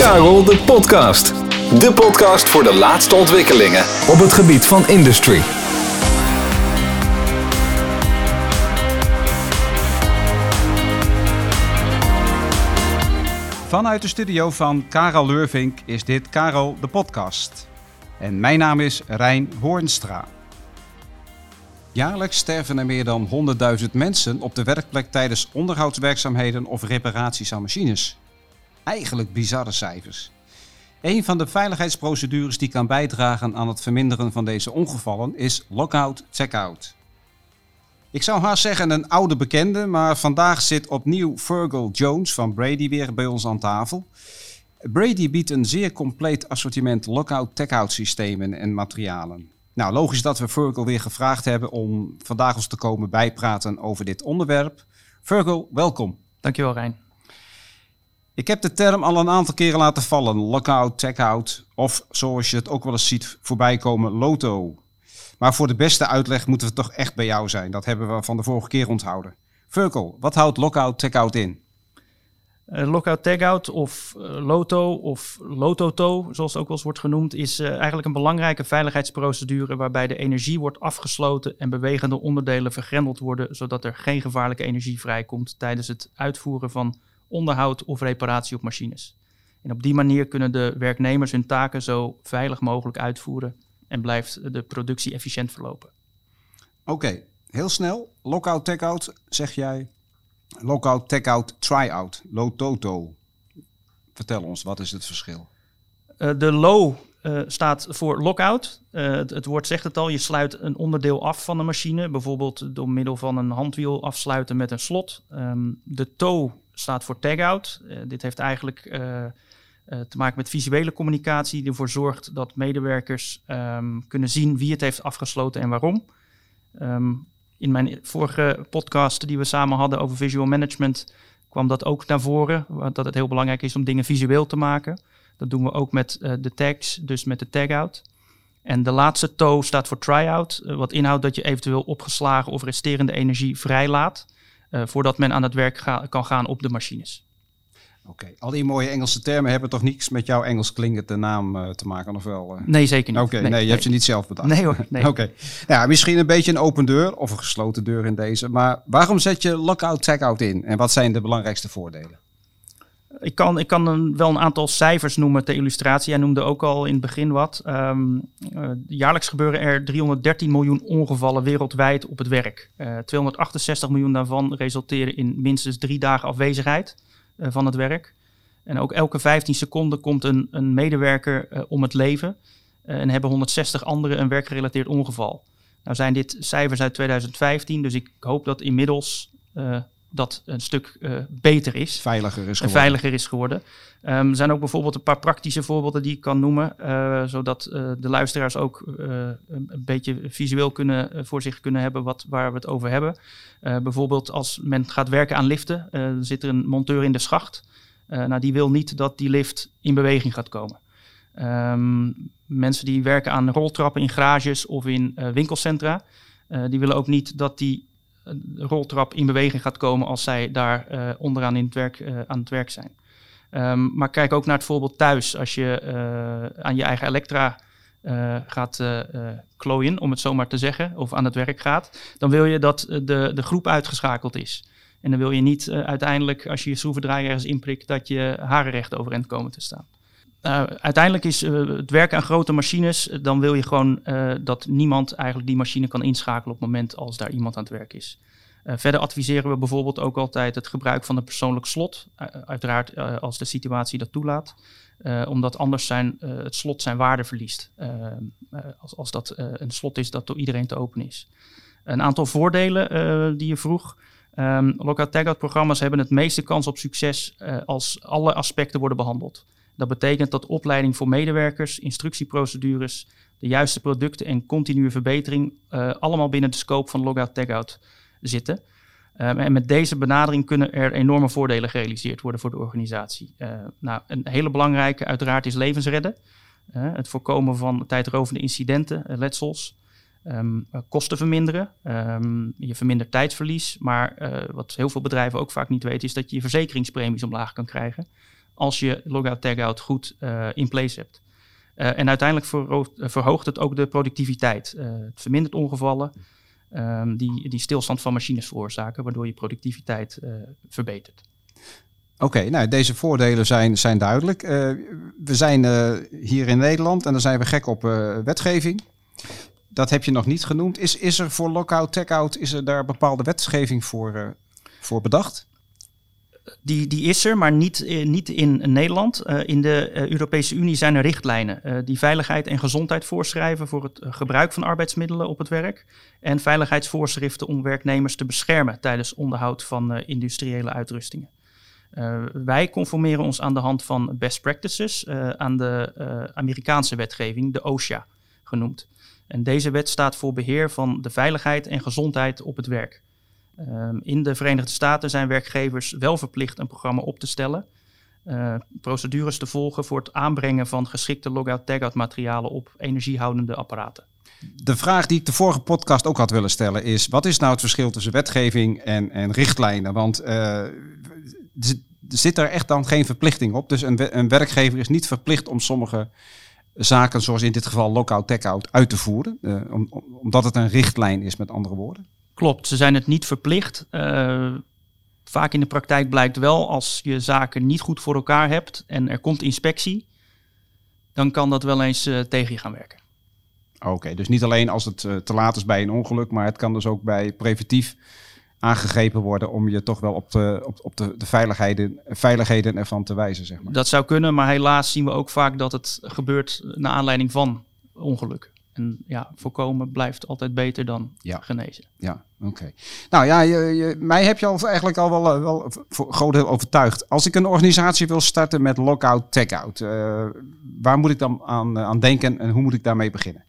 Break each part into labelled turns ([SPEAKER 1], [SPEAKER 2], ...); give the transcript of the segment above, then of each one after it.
[SPEAKER 1] Karel de Podcast. De podcast voor de laatste ontwikkelingen op het gebied van industry.
[SPEAKER 2] Vanuit de studio van Karel Leurvink is dit Karel de Podcast. En mijn naam is Rijn Hoornstra. Jaarlijks sterven er meer dan 100.000 mensen op de werkplek tijdens onderhoudswerkzaamheden of reparaties aan machines. Eigenlijk bizarre cijfers. Een van de veiligheidsprocedures die kan bijdragen aan het verminderen van deze ongevallen is lockout-checkout. Ik zou haast zeggen een oude bekende, maar vandaag zit opnieuw Virgil Jones van Brady weer bij ons aan tafel. Brady biedt een zeer compleet assortiment lockout-checkout systemen en materialen. Nou, logisch dat we Virgil weer gevraagd hebben om vandaag ons te komen bijpraten over dit onderwerp. Virgil, welkom.
[SPEAKER 3] Dankjewel Rijn.
[SPEAKER 2] Ik heb de term al een aantal keren laten vallen, lockout, checkout of zoals je het ook wel eens ziet voorbij komen, loto. Maar voor de beste uitleg moeten we toch echt bij jou zijn. Dat hebben we van de vorige keer onthouden. Virgil, wat houdt lockout, checkout in?
[SPEAKER 3] Uh, lockout tagout of uh, loto of lototo, zoals het ook wel eens wordt genoemd, is uh, eigenlijk een belangrijke veiligheidsprocedure waarbij de energie wordt afgesloten en bewegende onderdelen vergrendeld worden, zodat er geen gevaarlijke energie vrijkomt tijdens het uitvoeren van onderhoud of reparatie op machines. En op die manier kunnen de werknemers hun taken zo veilig mogelijk uitvoeren en blijft de productie efficiënt verlopen.
[SPEAKER 2] Oké, okay, heel snel. Lockout, tagout, zeg jij. Lockout, tagout, try-out, low-toto. Vertel ons, wat is het verschil?
[SPEAKER 3] Uh, de low uh, staat voor lockout. Uh, het, het, woord zegt het al, je sluit een onderdeel af van de machine. Bijvoorbeeld door middel van een handwiel afsluiten met een slot. Um, de toe staat voor tagout. dit heeft eigenlijk te maken met visuele communicatie... die ervoor zorgt dat medewerkers um, kunnen zien wie het heeft afgesloten en waarom. Um, in mijn vorige podcast die we samen hadden over visual management kwam dat ook naar voren. Dat het heel belangrijk is om dingen visueel te maken. Dat doen we ook met de tags, dus met de tagout. En de laatste toe staat voor try-out, wat inhoudt dat je eventueel opgeslagen of resterende energie vrijlaat. Uh, voordat men aan het werk ga kan gaan op de machines.
[SPEAKER 2] Oké, okay. al die mooie Engelse termen hebben toch niets met jouw Engels klinkende naam uh, te maken, of wel? Uh?
[SPEAKER 3] Nee, zeker niet.
[SPEAKER 2] Oké, okay,
[SPEAKER 3] nee,
[SPEAKER 2] nee, je
[SPEAKER 3] nee.
[SPEAKER 2] hebt ze niet zelf bedacht.
[SPEAKER 3] Nee hoor, nee.
[SPEAKER 2] Oké, okay. ja, misschien een beetje een open deur of een gesloten deur in deze. Maar waarom zet je lockout, checkout in? En wat zijn de belangrijkste voordelen?
[SPEAKER 3] Ik kan, ik kan een, wel een aantal cijfers noemen ter illustratie. Jij noemde ook al in het begin wat. Um, uh, jaarlijks gebeuren er 313 miljoen ongevallen wereldwijd op het werk. Uh, 268 miljoen daarvan resulteren in minstens drie dagen afwezigheid uh, van het werk. En ook elke 15 seconden komt een, een medewerker om het leven. En hebben 160 anderen een werkgerelateerd ongeval. Nou zijn dit cijfers uit 2015, dus ik hoop dat inmiddels dat een stuk beter is.
[SPEAKER 2] Veiliger is
[SPEAKER 3] geworden. En veiliger is geworden. Um, er zijn ook bijvoorbeeld een paar praktische voorbeelden die ik kan noemen. zodat de luisteraars ook een, een, beetje visueel kunnen, voor zich kunnen hebben wat, waar we het over hebben. bijvoorbeeld als men gaat werken aan liften, zit er een monteur in de schacht. Nou, die wil niet dat die lift in beweging gaat komen. Um, mensen die werken aan roltrappen in garages of in winkelcentra, die willen ook niet dat die roltrap in beweging gaat komen als zij daar onderaan in het werk, aan het werk zijn. Um, maar kijk ook naar het voorbeeld thuis. Als je aan je eigen elektra gaat klooien, om het zo maar te zeggen, of aan het werk gaat, dan wil je dat de, de groep uitgeschakeld is. En dan wil je niet uiteindelijk, als je je schroevendraaier ergens inprikt, dat je haren recht overeind komen te staan. Uh, uiteindelijk is uh, het werken aan grote machines, dan wil je gewoon dat niemand eigenlijk die machine kan inschakelen op het moment als daar iemand aan het werk is. verder adviseren we bijvoorbeeld ook altijd het gebruik van een persoonlijk slot, uiteraard als de situatie dat toelaat. omdat anders zijn, het slot zijn waarde verliest. als, als dat een slot is dat door iedereen te openen is. Een aantal voordelen die je vroeg. Um, lockout tagout programma's hebben het meeste kans op succes als alle aspecten worden behandeld. Dat betekent dat opleiding voor medewerkers, instructieprocedures, de juiste producten en continue verbetering uh, allemaal binnen de scope van lockout tagout zitten. Um, en met deze benadering kunnen er enorme voordelen gerealiseerd worden voor de organisatie. Uh, nou, een hele belangrijke uiteraard is levensredden. het voorkomen van tijdrovende incidenten, letsels. Um, kosten verminderen. Um, je vermindert tijdsverlies. Maar wat heel veel bedrijven ook vaak niet weten, is dat je je verzekeringspremies omlaag kan krijgen. Als je logout-tagout goed in place hebt. en uiteindelijk verhoogt het ook de productiviteit. het vermindert ongevallen. Ehm, die, die stilstand van machines veroorzaken, waardoor je productiviteit verbetert.
[SPEAKER 2] Oké, nou deze voordelen zijn, zijn duidelijk. we zijn hier in Nederland en dan zijn we gek op wetgeving dat heb je nog niet genoemd. Is, is er voor lockout, tag-out, is er daar bepaalde wetgeving voor, voor bedacht?
[SPEAKER 3] Die, die is er, maar niet, uh, niet in Nederland. Uh, in de Europese Unie zijn er richtlijnen die veiligheid en gezondheid voorschrijven voor het gebruik van arbeidsmiddelen op het werk. En veiligheidsvoorschriften om werknemers te beschermen tijdens onderhoud van industriële uitrustingen. wij conformeren ons aan de hand van best practices aan de Amerikaanse wetgeving, de OSHA genoemd. En deze wet staat voor beheer van de veiligheid en gezondheid op het werk. Ehm, in de Verenigde Staten zijn werkgevers wel verplicht een programma op te stellen, uh, procedures te volgen voor het aanbrengen van geschikte logout-tagout materialen op energiehoudende apparaten.
[SPEAKER 2] De vraag die ik de vorige podcast ook had willen stellen is: wat is nou het verschil tussen wetgeving en, en richtlijnen? Want uh, zit er echt dan geen verplichting op? Dus een, een werkgever is niet verplicht om sommige zaken zoals in dit geval lockout tag-out uit te voeren? Om, omdat het een richtlijn is, met andere woorden?
[SPEAKER 3] Klopt, ze zijn het niet verplicht. Uh, vaak in de praktijk blijkt wel, als je zaken niet goed voor elkaar hebt en er komt inspectie, dan kan dat wel eens uh, tegen je gaan werken.
[SPEAKER 2] Oké, dus niet alleen als het te laat is bij een ongeluk, maar het kan dus ook bij preventief aangegrepen worden om je toch wel op de, op, op de, de veiligheden, veiligheden ervan te wijzen. Zeg maar.
[SPEAKER 3] Dat zou kunnen, maar helaas zien we ook vaak dat het gebeurt naar aanleiding van ongeluk. En ja, voorkomen blijft altijd beter dan genezen.
[SPEAKER 2] Ja, oké. Nou ja, je, je, mij heb je al eigenlijk al wel, eh, wel voor groot deel overtuigd. Als ik een organisatie wil starten met lockout, tagout, uh, waar moet ik dan aan, aan denken en hoe moet ik daarmee beginnen?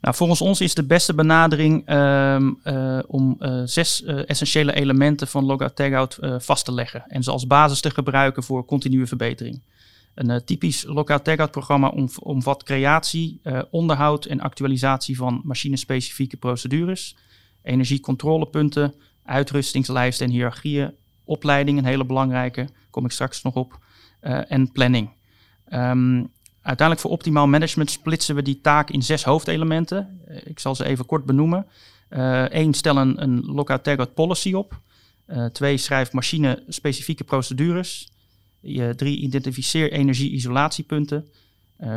[SPEAKER 3] Nou, volgens ons is de beste benadering ehm, eh, om uh, zes uh, essentiële elementen van logout tagout vast te leggen en ze als basis te gebruiken voor continue verbetering. Een typisch logout tagout programma omvat creatie, onderhoud en actualisatie van machinespecifieke procedures, energiecontrolepunten, uitrustingslijsten en hiërarchieën, opleiding, een hele belangrijke, kom ik straks nog op, en planning. Um, Uiteindelijk voor optimaal management splitsen we die taak in zes hoofdelementen. Eh, ik zal ze even kort benoemen. Eén, uh, stel een, een lockout policy op. Twee, schrijf machine-specifieke procedures. Drie, identificeer energie-isolatiepunten.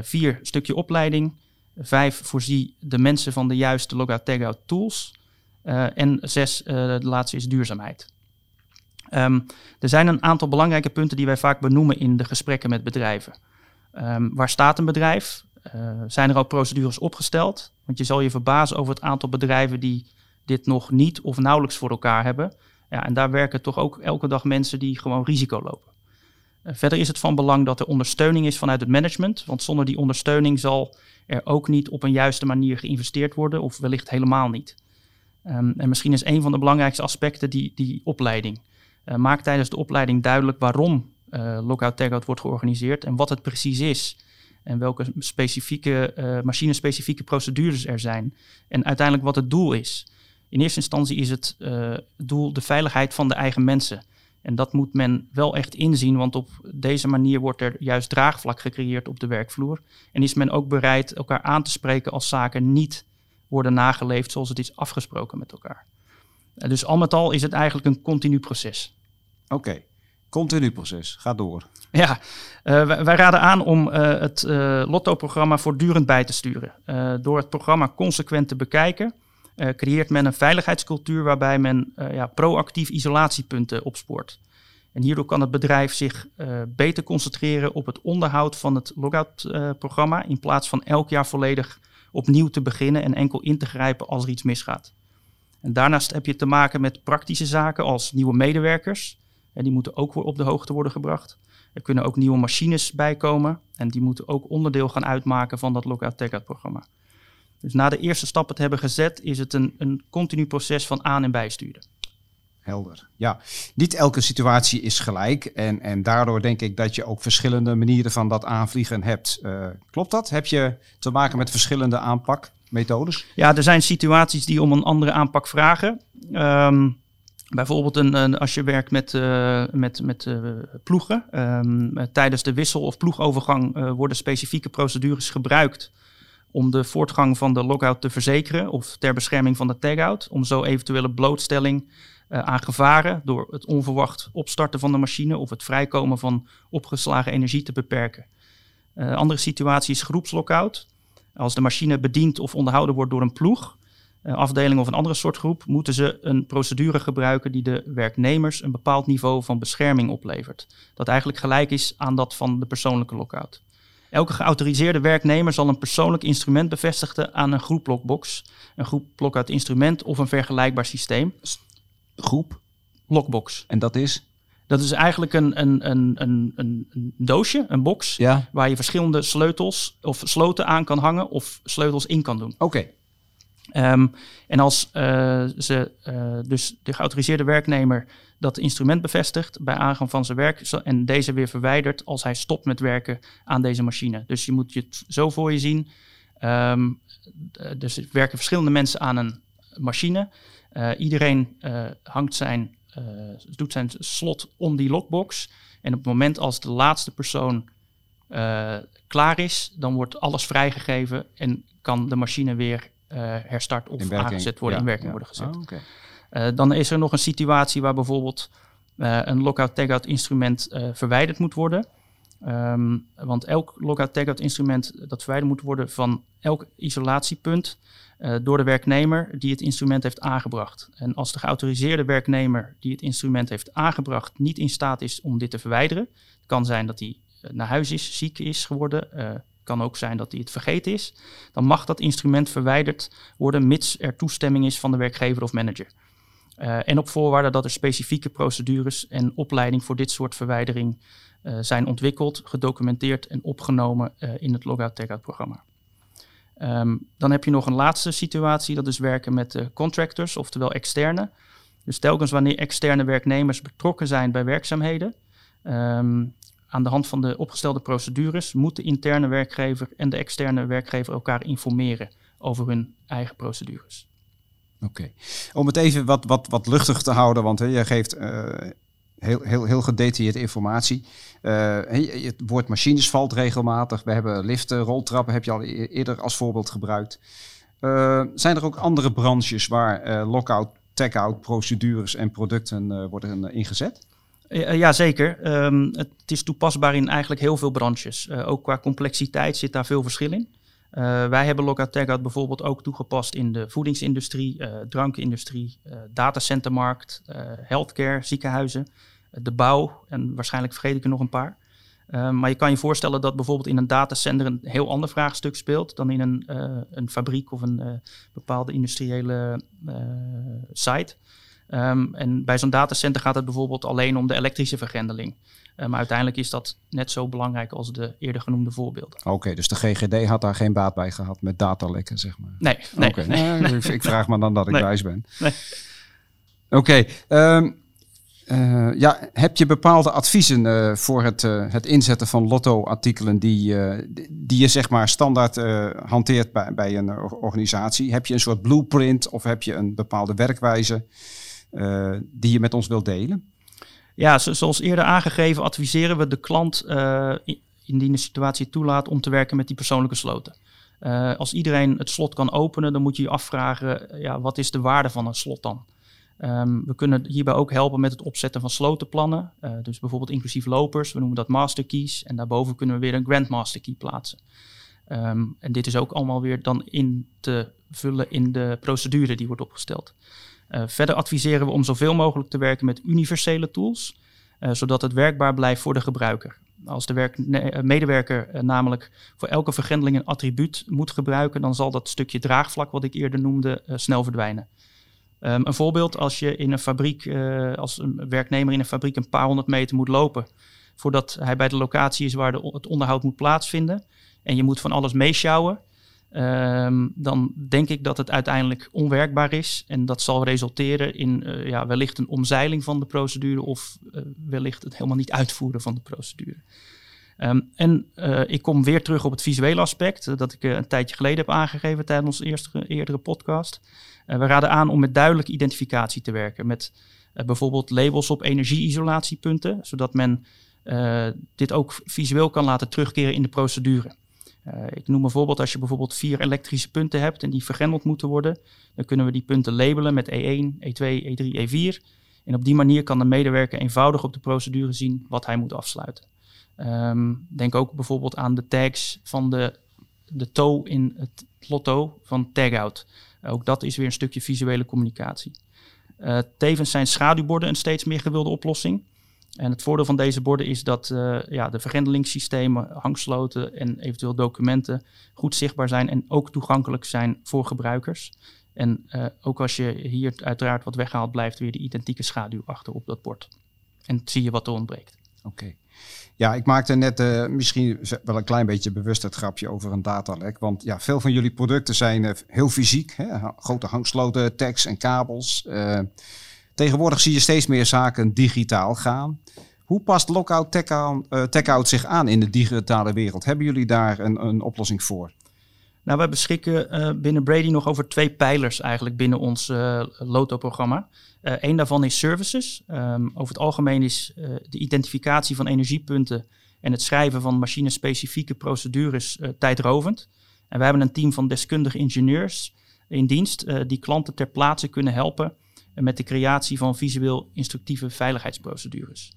[SPEAKER 3] vier, stukje opleiding. Vijf, voorzie de mensen van de juiste lockout tagout tools. en zes, de laatste is duurzaamheid. Um, er zijn een aantal belangrijke punten die wij vaak benoemen in de gesprekken met bedrijven. Um, waar staat een bedrijf? Zijn er al procedures opgesteld? Want je zal je verbazen over het aantal bedrijven die dit nog niet of nauwelijks voor elkaar hebben. Ja, en daar werken toch ook elke dag mensen die gewoon risico lopen. Uh, verder is het van belang dat er ondersteuning is vanuit het management. Want zonder die ondersteuning zal er ook niet op een juiste manier geïnvesteerd worden, of wellicht helemaal niet. Um, en misschien is een van de belangrijkste aspecten die, die opleiding. Uh, maak tijdens de opleiding duidelijk waarom uh, lockout tagout wordt georganiseerd en wat het precies is. En welke specifieke, uh, machine-specifieke procedures er zijn. En uiteindelijk wat het doel is. In eerste instantie is het doel de veiligheid van de eigen mensen. En dat moet men wel echt inzien, want op deze manier wordt er juist draagvlak gecreëerd op de werkvloer. En is men ook bereid elkaar aan te spreken als zaken niet worden nageleefd zoals het is afgesproken met elkaar. dus al met al is het eigenlijk een continu proces.
[SPEAKER 2] Oké. Continu proces, ga door.
[SPEAKER 3] Ja, uh, wij, raden aan om uh, het uh, Lotto-programma voortdurend bij te sturen. door het programma consequent te bekijken, creëert men een veiligheidscultuur waarbij men ja, proactief isolatiepunten opspoort. En hierdoor kan het bedrijf zich beter concentreren op het onderhoud van het logout-programma, in plaats van elk jaar volledig opnieuw te beginnen en enkel in te grijpen als er iets misgaat. En daarnaast heb je te maken met praktische zaken als nieuwe medewerkers, en die moeten ook weer op de hoogte worden gebracht. Er kunnen ook nieuwe machines bijkomen en die moeten ook onderdeel gaan uitmaken van dat Lockout Tagout programma. Dus na de eerste stappen te hebben gezet, is het een, een continu proces van aan- en bijsturen.
[SPEAKER 2] Helder. Ja, niet elke situatie is gelijk. En, en daardoor denk ik dat je ook verschillende manieren van dat aanvliegen hebt. Uh, klopt dat? Heb je te maken met verschillende aanpakmethodes?
[SPEAKER 3] Ja, er zijn situaties die om een andere aanpak vragen. Um, Bijvoorbeeld een, een, als je werkt met, uh, met, met uh, ploegen. Um, tijdens de wissel- of ploegovergang worden specifieke procedures gebruikt om de voortgang van de lockout te verzekeren of ter bescherming van de tagout. Om zo eventuele blootstelling aan gevaren door het onverwacht opstarten van de machine of het vrijkomen van opgeslagen energie te beperken. andere situatie is groepslockout. Als de machine bediend of onderhouden wordt door een ploeg, uh, afdeling of een andere soort groep, moeten ze een procedure gebruiken die de werknemers een bepaald niveau van bescherming oplevert. Dat eigenlijk gelijk is aan dat van de persoonlijke lockout. Elke geautoriseerde werknemer zal een persoonlijk instrument bevestigen aan een groep een groep lockout instrument of een vergelijkbaar systeem.
[SPEAKER 2] Groep?
[SPEAKER 3] Lockbox.
[SPEAKER 2] En dat is?
[SPEAKER 3] Dat is eigenlijk een, een, een, een, een doosje, een box,
[SPEAKER 2] ja.
[SPEAKER 3] waar je verschillende sleutels of sloten aan kan hangen of sleutels in kan doen.
[SPEAKER 2] Oké.
[SPEAKER 3] Um, en als uh, ze, uh, dus de geautoriseerde werknemer dat instrument bevestigt bij aangang van zijn werk en deze weer verwijdert als hij stopt met werken aan deze machine. Dus je moet het zo voor je zien. Um, dus er werken verschillende mensen aan een machine. Uh, iedereen hangt zijn, doet zijn slot om die lockbox. En op het moment als de laatste persoon klaar is, dan wordt alles vrijgegeven en kan de machine weer herstart of aangezet worden, in werking worden gezet.
[SPEAKER 2] Oh, okay.
[SPEAKER 3] uh, dan is er nog een situatie waar bijvoorbeeld uh, een lockout-tagout instrument verwijderd moet worden. Um, want elk lockout-tagout instrument dat verwijderd moet worden van elk isolatiepunt door de werknemer die het instrument heeft aangebracht. En als de geautoriseerde werknemer die het instrument heeft aangebracht niet in staat is om dit te verwijderen, het kan zijn dat hij naar huis is, ziek is geworden, kan ook zijn dat hij het vergeten is, dan mag dat instrument verwijderd worden mits er toestemming is van de werkgever of manager. Uh, en op voorwaarde dat er specifieke procedures en opleiding voor dit soort verwijdering uh, zijn ontwikkeld, gedocumenteerd en opgenomen uh, in het Logout-Tagout programma. Um, dan heb je nog een laatste situatie, dat is werken met contractors, oftewel externe. Dus telkens wanneer externe werknemers betrokken zijn bij werkzaamheden, um, aan de hand van de opgestelde procedures moet de interne werkgever en de externe werkgever elkaar informeren over hun eigen procedures.
[SPEAKER 2] Oké. Om het even wat, wat, wat luchtig te houden, want hè, geeft uh, heel, heel, heel gedetailleerde informatie. Uh, het woord machines valt regelmatig. We hebben liften, roltrappen, heb je al e-, eerder als voorbeeld gebruikt. Uh, zijn er ook andere branches waar lockout, tag-out procedures en producten worden ingezet?
[SPEAKER 3] Uh, ja. Um, het is toepasbaar in eigenlijk heel veel branches. Uh, ook qua complexiteit zit daar veel verschil in. Uh, wij hebben Lockout Tagout bijvoorbeeld ook toegepast in de voedingsindustrie, drankindustrie, datacentermarkt, healthcare, ziekenhuizen, de bouw en waarschijnlijk vergeet ik er nog een paar. Ehm, maar je kan je voorstellen dat bijvoorbeeld in een datacenter een heel ander vraagstuk speelt dan in een, een fabriek of een bepaalde industriële site. Um, en bij zo'n datacenter gaat het bijvoorbeeld alleen om de elektrische vergrendeling. Uh, maar uiteindelijk is dat net zo belangrijk als de eerder genoemde voorbeelden.
[SPEAKER 2] Oké, okay, dus de GGD had daar geen baat bij gehad met datalekken, zeg maar?
[SPEAKER 3] Nee, nee.
[SPEAKER 2] Okay.
[SPEAKER 3] nee,
[SPEAKER 2] nee. Ik, ik, vraag me dan dat ik wijs ben.
[SPEAKER 3] Nee.
[SPEAKER 2] Oké, okay, um, uh, ja, heb je bepaalde adviezen uh, voor het, uh, het inzetten van lotto-artikelen die, die je zeg maar standaard hanteert bij, bij een organisatie? Heb je een soort blueprint of heb je een bepaalde werkwijze? Uh, die je met ons wilt delen?
[SPEAKER 3] Ja, zo, zoals eerder aangegeven adviseren we de klant uh, indien de situatie toelaat om te werken met die persoonlijke sloten. Uh, als iedereen het slot kan openen, dan moet je je afvragen, ja, wat is de waarde van een slot dan? Um, we kunnen hierbij ook helpen met het opzetten van slotenplannen. Dus bijvoorbeeld inclusief lopers, we noemen dat master keys. En daarboven kunnen we weer een grandmaster key plaatsen. Um, en dit is ook allemaal weer dan in te vullen in de procedure die wordt opgesteld. Uh, verder adviseren we om zoveel mogelijk te werken met universele tools, uh, zodat het werkbaar blijft voor de gebruiker. Als de ne, medewerker namelijk voor elke vergrendeling een attribuut moet gebruiken, dan zal dat stukje draagvlak, wat ik eerder noemde, snel verdwijnen. Um, een voorbeeld, als je in een fabriek, als een werknemer in een fabriek een paar honderd meter moet lopen, voordat hij bij de locatie is waar de, het onderhoud moet plaatsvinden, en je moet van alles meeschouwen, Um, dan denk ik dat het uiteindelijk onwerkbaar is. En dat zal resulteren in uh, ja, wellicht een omzeiling van de procedure of uh, wellicht het helemaal niet uitvoeren van de procedure. Um, en uh, ik kom weer terug op het visuele aspect, dat ik een tijdje geleden heb aangegeven tijdens onze eerste, eerdere podcast. we raden aan om met duidelijke identificatie te werken, met bijvoorbeeld labels op energieisolatiepunten, zodat men dit ook visueel kan laten terugkeren in de procedure. Ik noem een voorbeeld, als je bijvoorbeeld vier elektrische punten hebt en die vergrendeld moeten worden, dan kunnen we die punten labelen met E1, E2, E3, E4. En op die manier kan de medewerker eenvoudig op de procedure zien wat hij moet afsluiten. Um, denk ook bijvoorbeeld aan de tags van de, de toe in het lotto van tagout. Ook dat is weer een stukje visuele communicatie. Uh, tevens zijn schaduwborden een steeds meer gewilde oplossing. En het voordeel van deze borden is dat uh, ja, de vergrendelingssystemen, hangsloten en eventueel documenten goed zichtbaar zijn en ook toegankelijk zijn voor gebruikers. En uh, ook als je hier uiteraard wat weghaalt, blijft weer de identieke schaduw achter op dat bord. En zie je wat er ontbreekt.
[SPEAKER 2] Oké. Ja, ik maakte net uh, misschien wel een klein beetje bewust het grapje over een datalek. Want ja, veel van jullie producten zijn heel fysiek. Hè? Grote hangsloten, tags en kabels. Tegenwoordig zie je steeds meer zaken digitaal gaan. Hoe past Lockout Tech-out tech zich aan in de digitale wereld? Hebben jullie daar een, een oplossing voor?
[SPEAKER 3] Nou, wij beschikken uh, binnen Brady nog over twee pijlers eigenlijk binnen ons uh, Loto-programma. Uh, Eén daarvan is services. Um, over het algemeen is de identificatie van energiepunten en het schrijven van machine-specifieke procedures tijdrovend. En wij hebben een team van deskundige ingenieurs in dienst die klanten ter plaatse kunnen helpen met de creatie van visueel instructieve veiligheidsprocedures.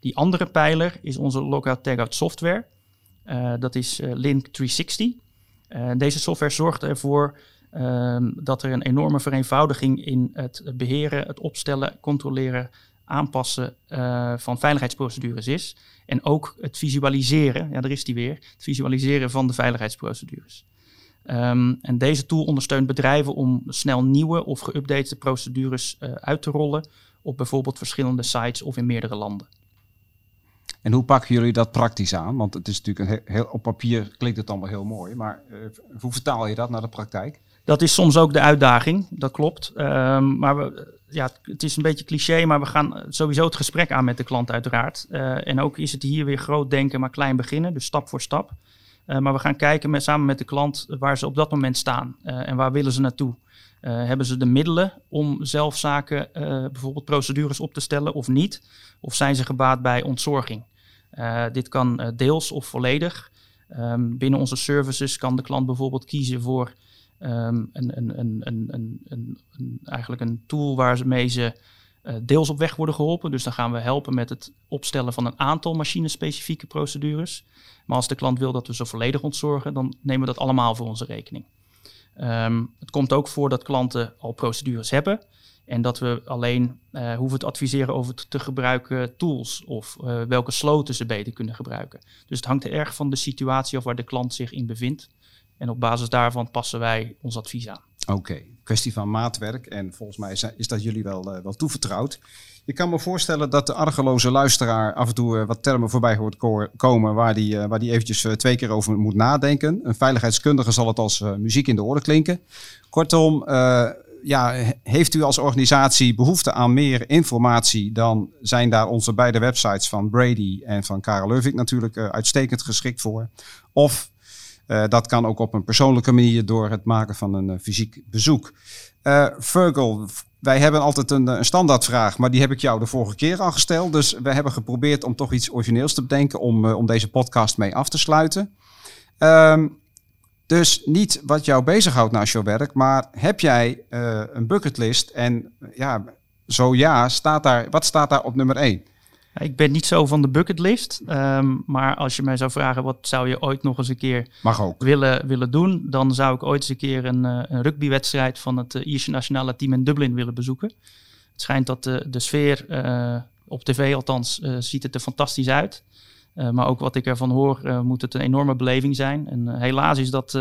[SPEAKER 3] Die andere pijler is onze lockout-tagout software. dat is Link 360. Uh, deze software zorgt ervoor um, dat er een enorme vereenvoudiging in het beheren, het opstellen, controleren, aanpassen van veiligheidsprocedures is. En ook het visualiseren, ja daar is die weer, het visualiseren van de veiligheidsprocedures. Um, en deze tool ondersteunt bedrijven om snel nieuwe of geüpdate procedures uh, uit te rollen op bijvoorbeeld verschillende sites of in meerdere landen.
[SPEAKER 2] En hoe pakken jullie dat praktisch aan? Want het is natuurlijk een heel, op papier klinkt het allemaal heel mooi, maar uh, hoe vertaal je dat naar de praktijk?
[SPEAKER 3] Dat is soms ook de uitdaging, dat klopt. Um, maar we, ja, het is een beetje cliché, maar we gaan sowieso het gesprek aan met de klant uiteraard. Uh, en ook is het hier weer groot denken, maar klein beginnen, dus stap voor stap. Uh, maar we gaan kijken samen met de klant waar ze op dat moment staan en waar willen ze naartoe. hebben ze de middelen om zelf zaken, bijvoorbeeld procedures op te stellen of niet? Of zijn ze gebaat bij ontzorging? Uh, dit kan uh, deels of volledig. Um, binnen onze services kan de klant bijvoorbeeld kiezen voor um, een, een, een, eigenlijk een tool waarmee ze uh, deels op weg worden geholpen. Dus dan gaan we helpen met het opstellen van een aantal machine-specifieke procedures. Maar als de klant wil dat we ze volledig ontzorgen, dan nemen we dat allemaal voor onze rekening. Um, het komt ook voor dat klanten al procedures hebben. En dat we alleen uh, hoeven te adviseren over te gebruiken tools of uh, welke sloten ze beter kunnen gebruiken. Dus het hangt er erg van de situatie af waar de klant zich in bevindt. En op basis daarvan passen wij ons advies aan.
[SPEAKER 2] Oké, kwestie van maatwerk. En volgens mij is, dat jullie wel, uh, wel toevertrouwd. Je kan me voorstellen dat de argeloze luisteraar af en toe wat termen voorbij hoort komen waar die, waar die eventjes twee keer over moet nadenken. Een veiligheidskundige zal het als muziek in de oren klinken. Kortom, ja, heeft u als organisatie behoefte aan meer informatie, dan zijn daar onze beide websites van Brady en van Karel natuurlijk uitstekend geschikt voor. Of dat kan ook op een persoonlijke manier door het maken van een uh, fysiek bezoek. Virgil, wij hebben altijd een, een standaardvraag, maar die heb ik jou de vorige keer al gesteld. Dus we hebben geprobeerd om toch iets origineels te bedenken om, om deze podcast mee af te sluiten. Um, dus niet wat jou bezighoudt naast jouw werk, maar heb jij uh, een bucketlist? En ja, zo ja, staat daar, wat staat daar op nummer 1?
[SPEAKER 3] Ik ben niet zo van de bucketlist, um, maar als je mij zou vragen wat zou je ooit nog eens een keer. Willen, willen doen, dan zou ik ooit eens een keer een, uh, een rugbywedstrijd van het uh, Ierse nationale team in Dublin willen bezoeken. Het schijnt dat de, de sfeer, op tv althans, ziet het er fantastisch uit. Maar ook wat ik ervan hoor, moet het een enorme beleving zijn. En helaas is dat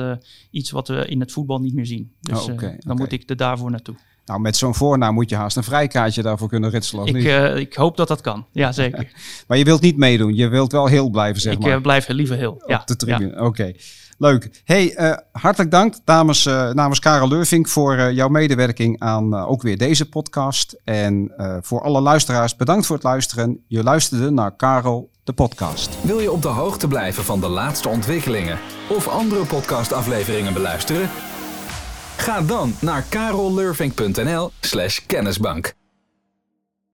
[SPEAKER 3] iets wat we in het voetbal niet meer zien. Dus oh, okay, dan moet ik er daarvoor naartoe.
[SPEAKER 2] Nou, met zo'n voornaam moet je haast een vrijkaartje daarvoor kunnen ritselen.
[SPEAKER 3] Ik, uh, ik hoop dat dat kan, ja zeker.
[SPEAKER 2] maar je wilt niet meedoen, je wilt wel heel blijven, zeg
[SPEAKER 3] ik,
[SPEAKER 2] maar.
[SPEAKER 3] Ik blijf liever heel, ja.
[SPEAKER 2] Op de tribune, ja. oké. Okay. Leuk. Hey, uh, hartelijk dank namens, uh, namens Karel Leurvink voor uh, jouw medewerking aan ook weer deze podcast. En voor alle luisteraars, bedankt voor het luisteren. Je luisterde naar Karel, de podcast.
[SPEAKER 1] Wil je op de hoogte blijven van de laatste ontwikkelingen of andere podcastafleveringen beluisteren? Ga dan naar karollurvink.nl slash kennisbank.